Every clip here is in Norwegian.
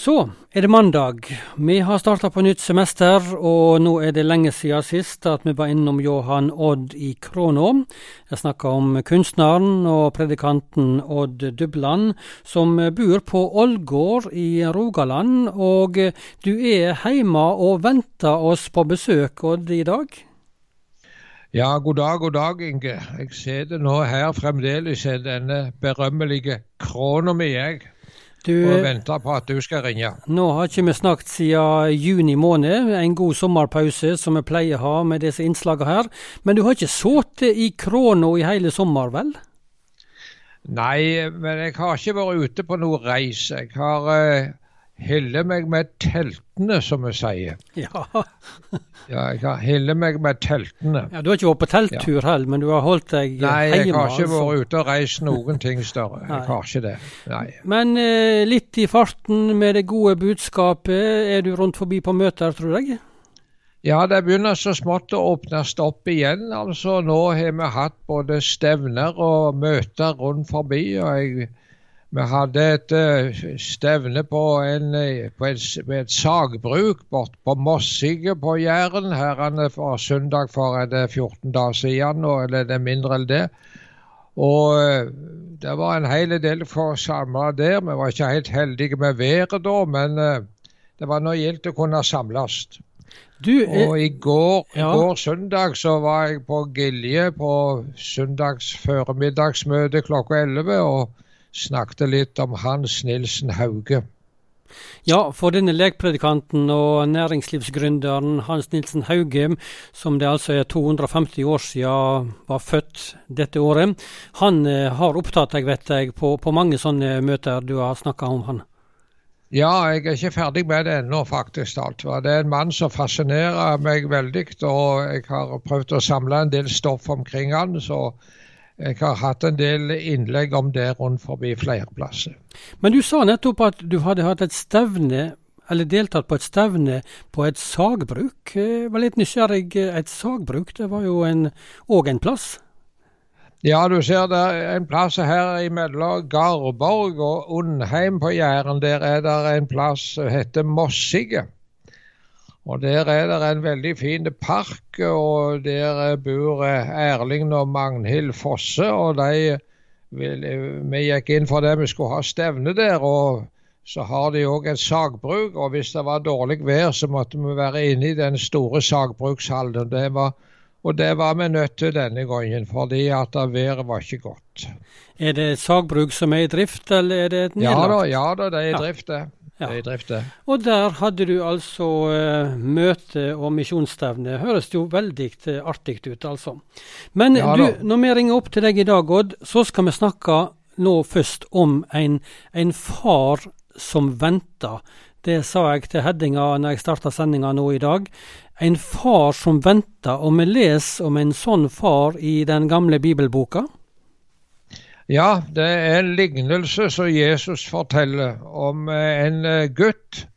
Så er det mandag. Vi har starta på nytt semester, og nå er det lenge siden sist at vi var innom Johan Odd i Kråna. Jeg snakka om kunstneren og predikanten Odd Dubland, som bor på Ålgård i Rogaland. Og du er hjemme og venter oss på besøk, Odd, i dag? Ja, god dag, god dag, Inge. Jeg sitter nå her fremdeles i denne berømmelige Kråna mi, jeg. Du, og venter på at du skal ringe. Nå har ikke vi snakket siden juni måned, en god sommerpause som vi pleier å ha med disse innslagene her. Men du har ikke sittet i krona i hele sommer, vel? Nei, men jeg har ikke vært ute på noe reis. Jeg har uh, Helle meg med teltene, som vi sier. Ja. ja, jeg har helle meg med teltene. Ja, Du har ikke vært på telttur ja. heller, men du har holdt deg hjemme? Nei, jeg har ikke altså. vært ute og reist noen ting større. Jeg har ikke det. Nei. Men eh, litt i farten med det gode budskapet. Er du rundt forbi på møter, tror jeg? Ja, det begynner så smått å åpnes opp igjen. Altså, Nå har vi hatt både stevner og møter rundt forbi. og jeg vi hadde et uh, stevne på, en, eh, på et, et sagbruk bort på Mossige på Jæren. Her for søndag for det 14 dager siden, eller det er mindre enn det. Og uh, det var en hel del for samla der. Vi var ikke helt heldige med været da, men det var nå gildt å kunne samles. Du, og i går, ja. går, søndag så var jeg på Gilje på søndags formiddagsmøte klokka 11. og snakket litt om Hans Nilsen Hauge. Ja, for denne lekpredikanten og næringslivsgründeren Hans Nilsen Hauge, som det altså er 250 år siden var født dette året, han eh, har opptatt deg, vet jeg, på, på mange sånne møter du har snakka om han. Ja, jeg er ikke ferdig med det ennå, faktisk. alt. Det er en mann som fascinerer meg veldig, og jeg har prøvd å samle en del stoff omkring han, så jeg har hatt en del innlegg om det rundt forbi flere plasser. Men du sa nettopp at du hadde hatt et stevne, eller deltatt på et stevne på et sagbruk. Jeg var litt nysgjerrig. Et sagbruk, det var jo òg en, en plass? Ja, du ser det er en plass her mellom Garborg og Undheim på Jæren. Der er det en plass som heter Mossige. Og Der er det en veldig fin park, og der bor Erling og Magnhild Fosse. og de Vi gikk inn for det vi skulle ha stevne der. og Så har de òg et sagbruk, og hvis det var dårlig vær, så måtte vi være inne i den store sagbrukshallen. Det var, og det var vi nødt til denne gangen, fordi at været var ikke godt. Er det et sagbruk som er i drift, eller er det et nedlagt? Ja da, ja da det er i drift, det. Ja. i drifta. Og der hadde du altså uh, møte og misjonsstevne. Høres jo veldig uh, artig ut, altså. Men ja, du, når vi ringer opp til deg i dag, Odd, så skal vi snakke nå først om en, en far som venter. Det sa jeg til headinga når jeg starta sendinga nå i dag. En far som venter, og vi leser om en sånn far i den gamle bibelboka. Ja, det er en lignelse som Jesus forteller om eh, en eh, gutt.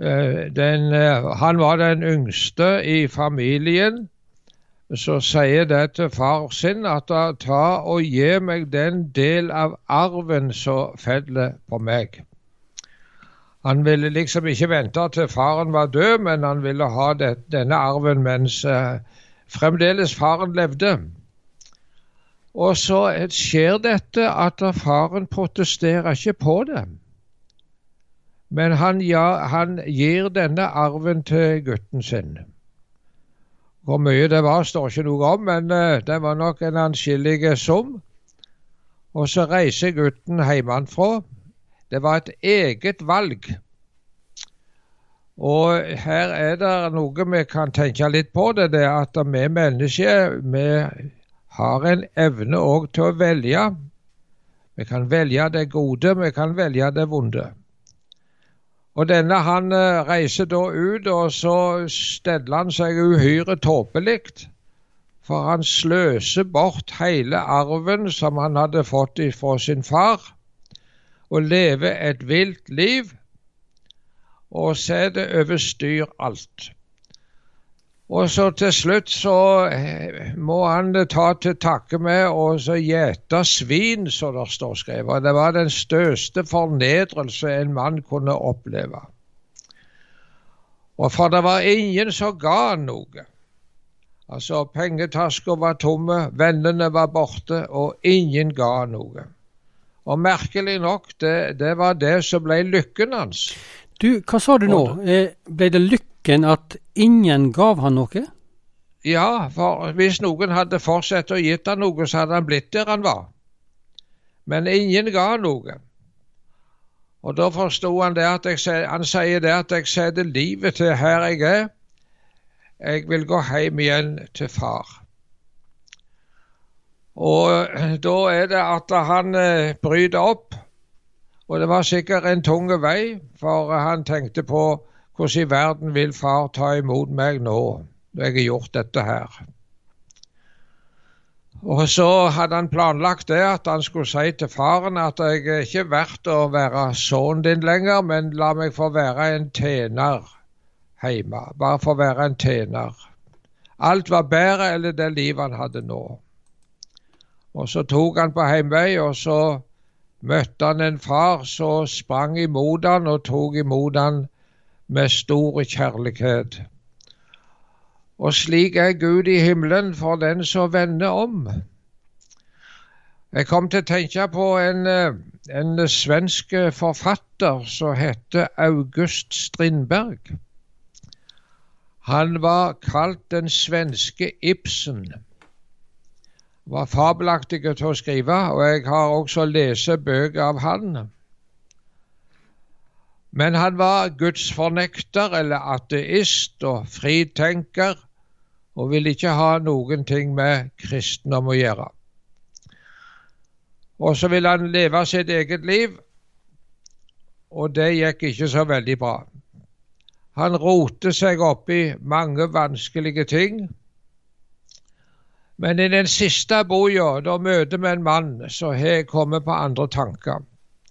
Eh, den, han var den yngste i familien. Så sier det til far sin at ta og gi meg den del av arven som faller på meg. Han ville liksom ikke vente til faren var død, men han ville ha det, denne arven mens fremdeles faren levde. Og så skjer dette at faren protesterer ikke på det. Men han, ja, han gir denne arven til gutten sin. Hvor mye det var, står ikke noe om, men uh, det var nok en anskillig sum. Og så reiser gutten hjemmefra. Det var et eget valg. Og her er det noe vi kan tenke litt på, det, det at vi mennesker vi har en evne òg til å velge. Vi kan velge det gode, vi kan velge det vonde. Og denne han eh, reiser da ut, og så steller han seg uhyre tåpelig. For han sløser bort hele arven som han hadde fått fra sin far, og lever et vilt liv og setter over styr alt. Og så til slutt så eh, må han ta til takke med å gjete svin, som det står skrevet. Det var den største fornedrelse en mann kunne oppleve. Og for det var ingen som ga noe. Altså, pengetaska var tomme, vennene var borte, og ingen ga noe. Og merkelig nok, det, det var det som ble lykken hans. Du, hva sa du nå? Eh, ble det lykke? Tanken at ingen gav han noe? Ja, for hvis noen hadde fortsatt å gitt han noe, så hadde han blitt der han var. Men ingen ga noe. Og da forsto han det at jeg, han sier det at jeg setter livet til her jeg er. Jeg vil gå hjem igjen til far. Og da er det at han eh, bryter opp. Og det var sikkert en tung vei, for han tenkte på hvordan i verden vil far ta imot meg nå, når jeg har gjort dette her? Og så hadde han planlagt det at han skulle si til faren at jeg er ikke verdt å være sønnen din lenger, men la meg få være en tjener hjemme. Bare få være en tjener. Alt var bedre enn det livet han hadde nå. Og så tok han på heimvei, og så møtte han en far som sprang imot han og tok imot han med stor kjærlighet. Og slik er Gud i himmelen for den som vender om. Jeg kom til å tenke på en, en svensk forfatter som heter August Strindberg. Han var kalt den svenske Ibsen. Var fabelaktig til å skrive, og jeg har også lest bøker av han. Men han var gudsfornekter eller ateist og fritenker, og ville ikke ha noen ting med kristendom å gjøre. Og så ville han leve sitt eget liv, og det gikk ikke så veldig bra. Han rotet seg opp i mange vanskelige ting. Men i den siste boka, da møter vi en mann som har kommet på andre tanker.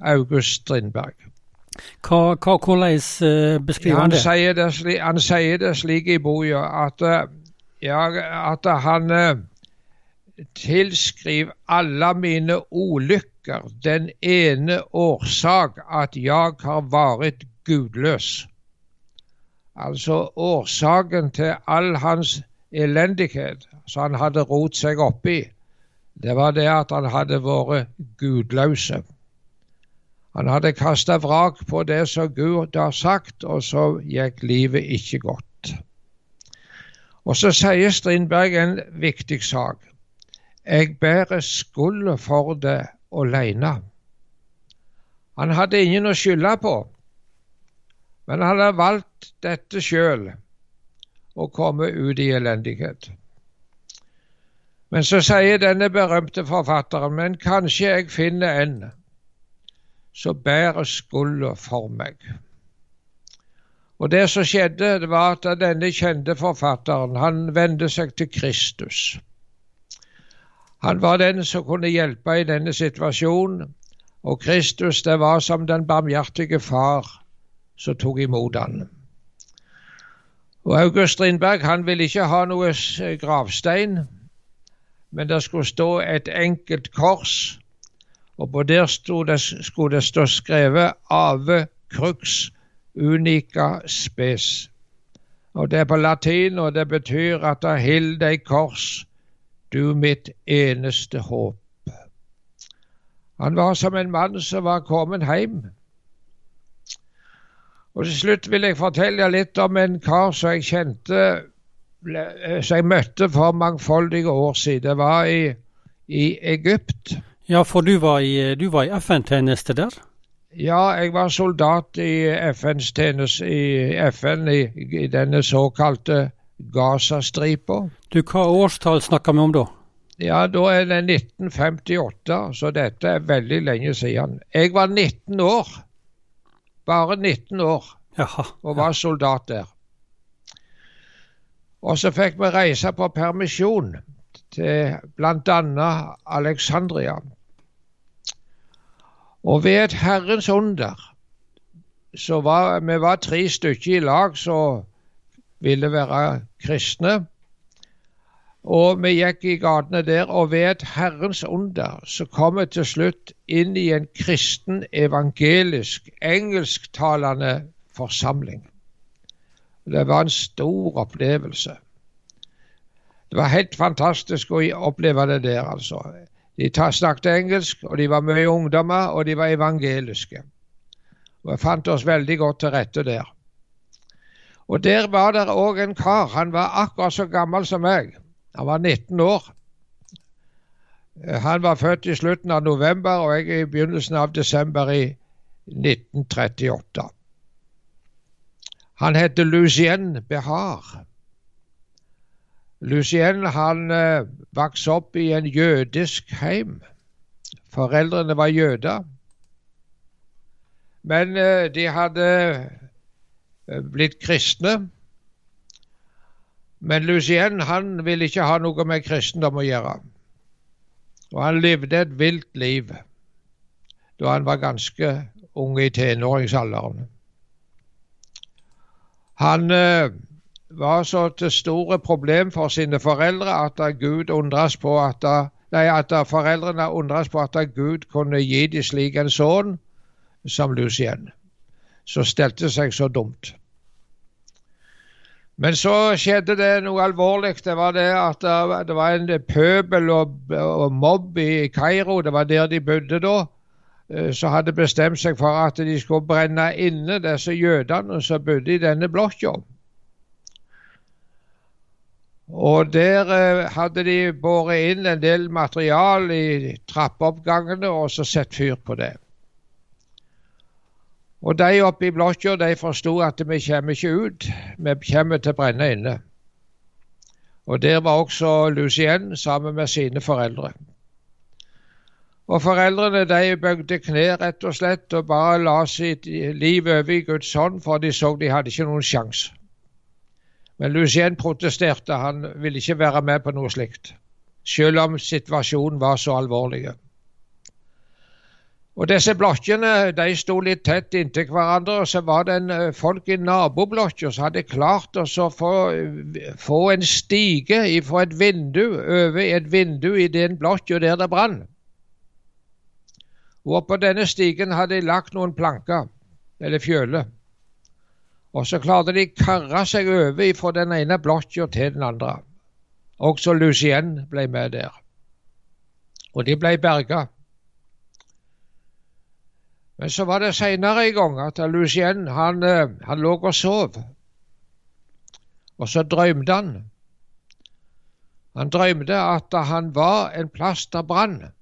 August Strindberg. Hva, hva, hvordan uh, beskriver han, han det? Sier det sli, han sier det slik i boka at, uh, ja, at han uh, tilskriver alle mine ulykker den ene årsak at jeg har vært gudløs. Altså årsaken til all hans elendighet som han hadde rot seg oppi, det var det at han hadde vært gudløse. Han hadde kasta vrak på det som Gud har sagt, og så gikk livet ikke godt. Og så sier Strindberg en viktig sak. Jeg bærer skylda for det aleine. Han hadde ingen å skylde på, men han hadde valgt dette sjøl, å komme ut i elendighet. Men så sier denne berømte forfatteren, men kanskje jeg finner en som bærer skulda for meg. Og Det som skjedde, det var at denne kjente forfatteren han vendte seg til Kristus. Han var den som kunne hjelpe i denne situasjonen, og Kristus det var som den barmhjertige far som tok imot han. Og August Strindberg han ville ikke ha noe gravstein, men det skulle stå et enkelt kors og på der det, skulle det stå skrevet 'Ave crux unica spes'. Og Det er på latin, og det betyr at da hild deg kors, du mitt eneste håp. Han var som en mann som var kommet hjem. Og Til slutt vil jeg fortelle litt om en kar som jeg kjente som jeg møtte for mangfoldige år siden. Det var i, i Egypt. Ja, for du var i, i FN-tjeneste der? Ja, jeg var soldat i FNs tjeneste i FN i, i denne såkalte Gazastripa. Du, Hva årstall snakker vi om da? Ja, Da er det 1958, så dette er veldig lenge siden. Jeg var 19 år. Bare 19 år. Jaha, og var soldat der. Og så fikk vi reise på permisjon til bl.a. Alexandria. Og ved et Herrens under så var vi var tre stykker i lag som ville være kristne. Og vi gikk i gatene der, og ved et Herrens under så kom vi til slutt inn i en kristen, evangelisk, engelsktalende forsamling. Det var en stor opplevelse. Det var helt fantastisk å oppleve det der, altså. De snakket engelsk, og de var mye ungdommer, og de var evangeliske. Og Jeg fant oss veldig godt til rette der. Og Der var det òg en kar. Han var akkurat så gammel som meg. Han var 19 år. Han var født i slutten av november, og jeg i begynnelsen av desember i 1938. Han heter Lucien Behar. Lucien han eh, vokste opp i en jødisk heim. Foreldrene var jøder. Men eh, de hadde eh, blitt kristne. Men Lucien han ville ikke ha noe med kristendom å gjøre. Og han levde et vilt liv da han var ganske ung i tenåringsalderen. Han var så til store problem for sine foreldre at Gud undres på at, nei, at foreldrene undres på at Gud kunne gi dem slik en sønn som Lucien, som stelte seg så dumt. Men så skjedde det noe alvorlig. Det var det at det var en pøbel og, og mobb i Kairo. Det var der de bodde da. Eh, som hadde bestemt seg for at de skulle brenne inne disse jødene som bodde i denne blokka. Og der eh, hadde de båret inn en del material i trappeoppgangene og så satt fyr på det. Og de oppe i blokka de forsto at vi kommer ikke ut, vi kommer til å brenne inne. Og der var også Lucien sammen med sine foreldre. Og foreldrene de bøgde kne rett og slett og bare la sitt liv over i Guds hånd, for de så de hadde ikke noen sjanse. Men Lucien protesterte, han ville ikke være med på noe slikt, selv om situasjonen var så alvorlig. Og Disse blokkene de sto litt tett inntil hverandre, og så var det en, eh, folk i naboblokka som hadde klart å få, få, en stige fra et vindu over et vindu i den blokka der det brant. Og på denne stigen hadde de lagt noen planker, eller fjøler. Og så klarte de karre seg over fra den ene blokka til den andre. Også Lucien ble med der. Og de ble berga. Men så var det seinere en gang at Lucien han, eh, han lå og sov. Og så drømte han. Han drømte at han var en plass der brann,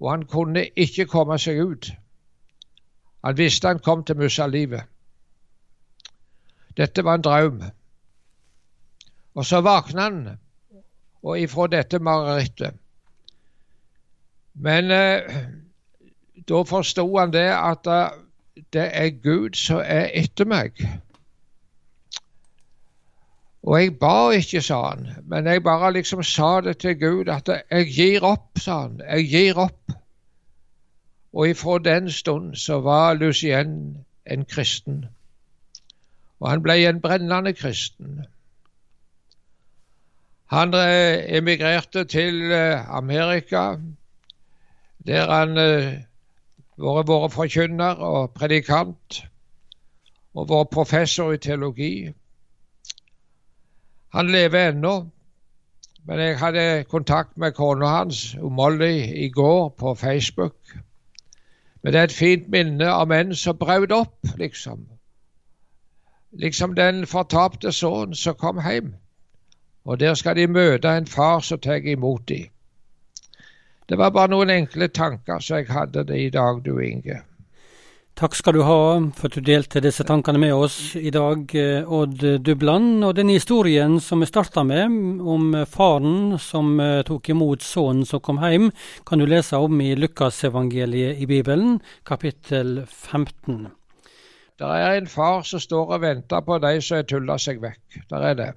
og han kunne ikke komme seg ut. Han visste han kom til å miste livet. Dette var en drøm. Og så våkna han og ifra dette marerittet. Men eh, da forsto han det at uh, det er Gud som er etter meg. Og jeg ba ikke, sa han, men jeg bare liksom sa det til Gud at jeg gir opp, sa han. Jeg gir opp. Og ifra den stund så var Lucien en kristen og han ble en brennende kristen. Han eh, emigrerte til eh, Amerika, der han eh, vært vår forkynner og predikant, og vært professor i teologi. Han lever ennå, men jeg hadde kontakt med kona hans, Molly, i går på Facebook. Men det er et fint minne om en som brøt opp, liksom liksom den fortapte sønnen som kom hjem. Og der skal de møte en far som tar imot dem. Det var bare noen enkle tanker som jeg hadde det i dag, du Inge. Takk skal du ha for at du delte disse tankene med oss i dag, eh, Odd Dubland. Og denne historien som vi starta med, om faren som eh, tok imot sønnen som kom hjem, kan du lese om i Lukasevangeliet i Bibelen, kapittel 15. Det er en far som står og venter på de som har tulla seg vekk. Der er det.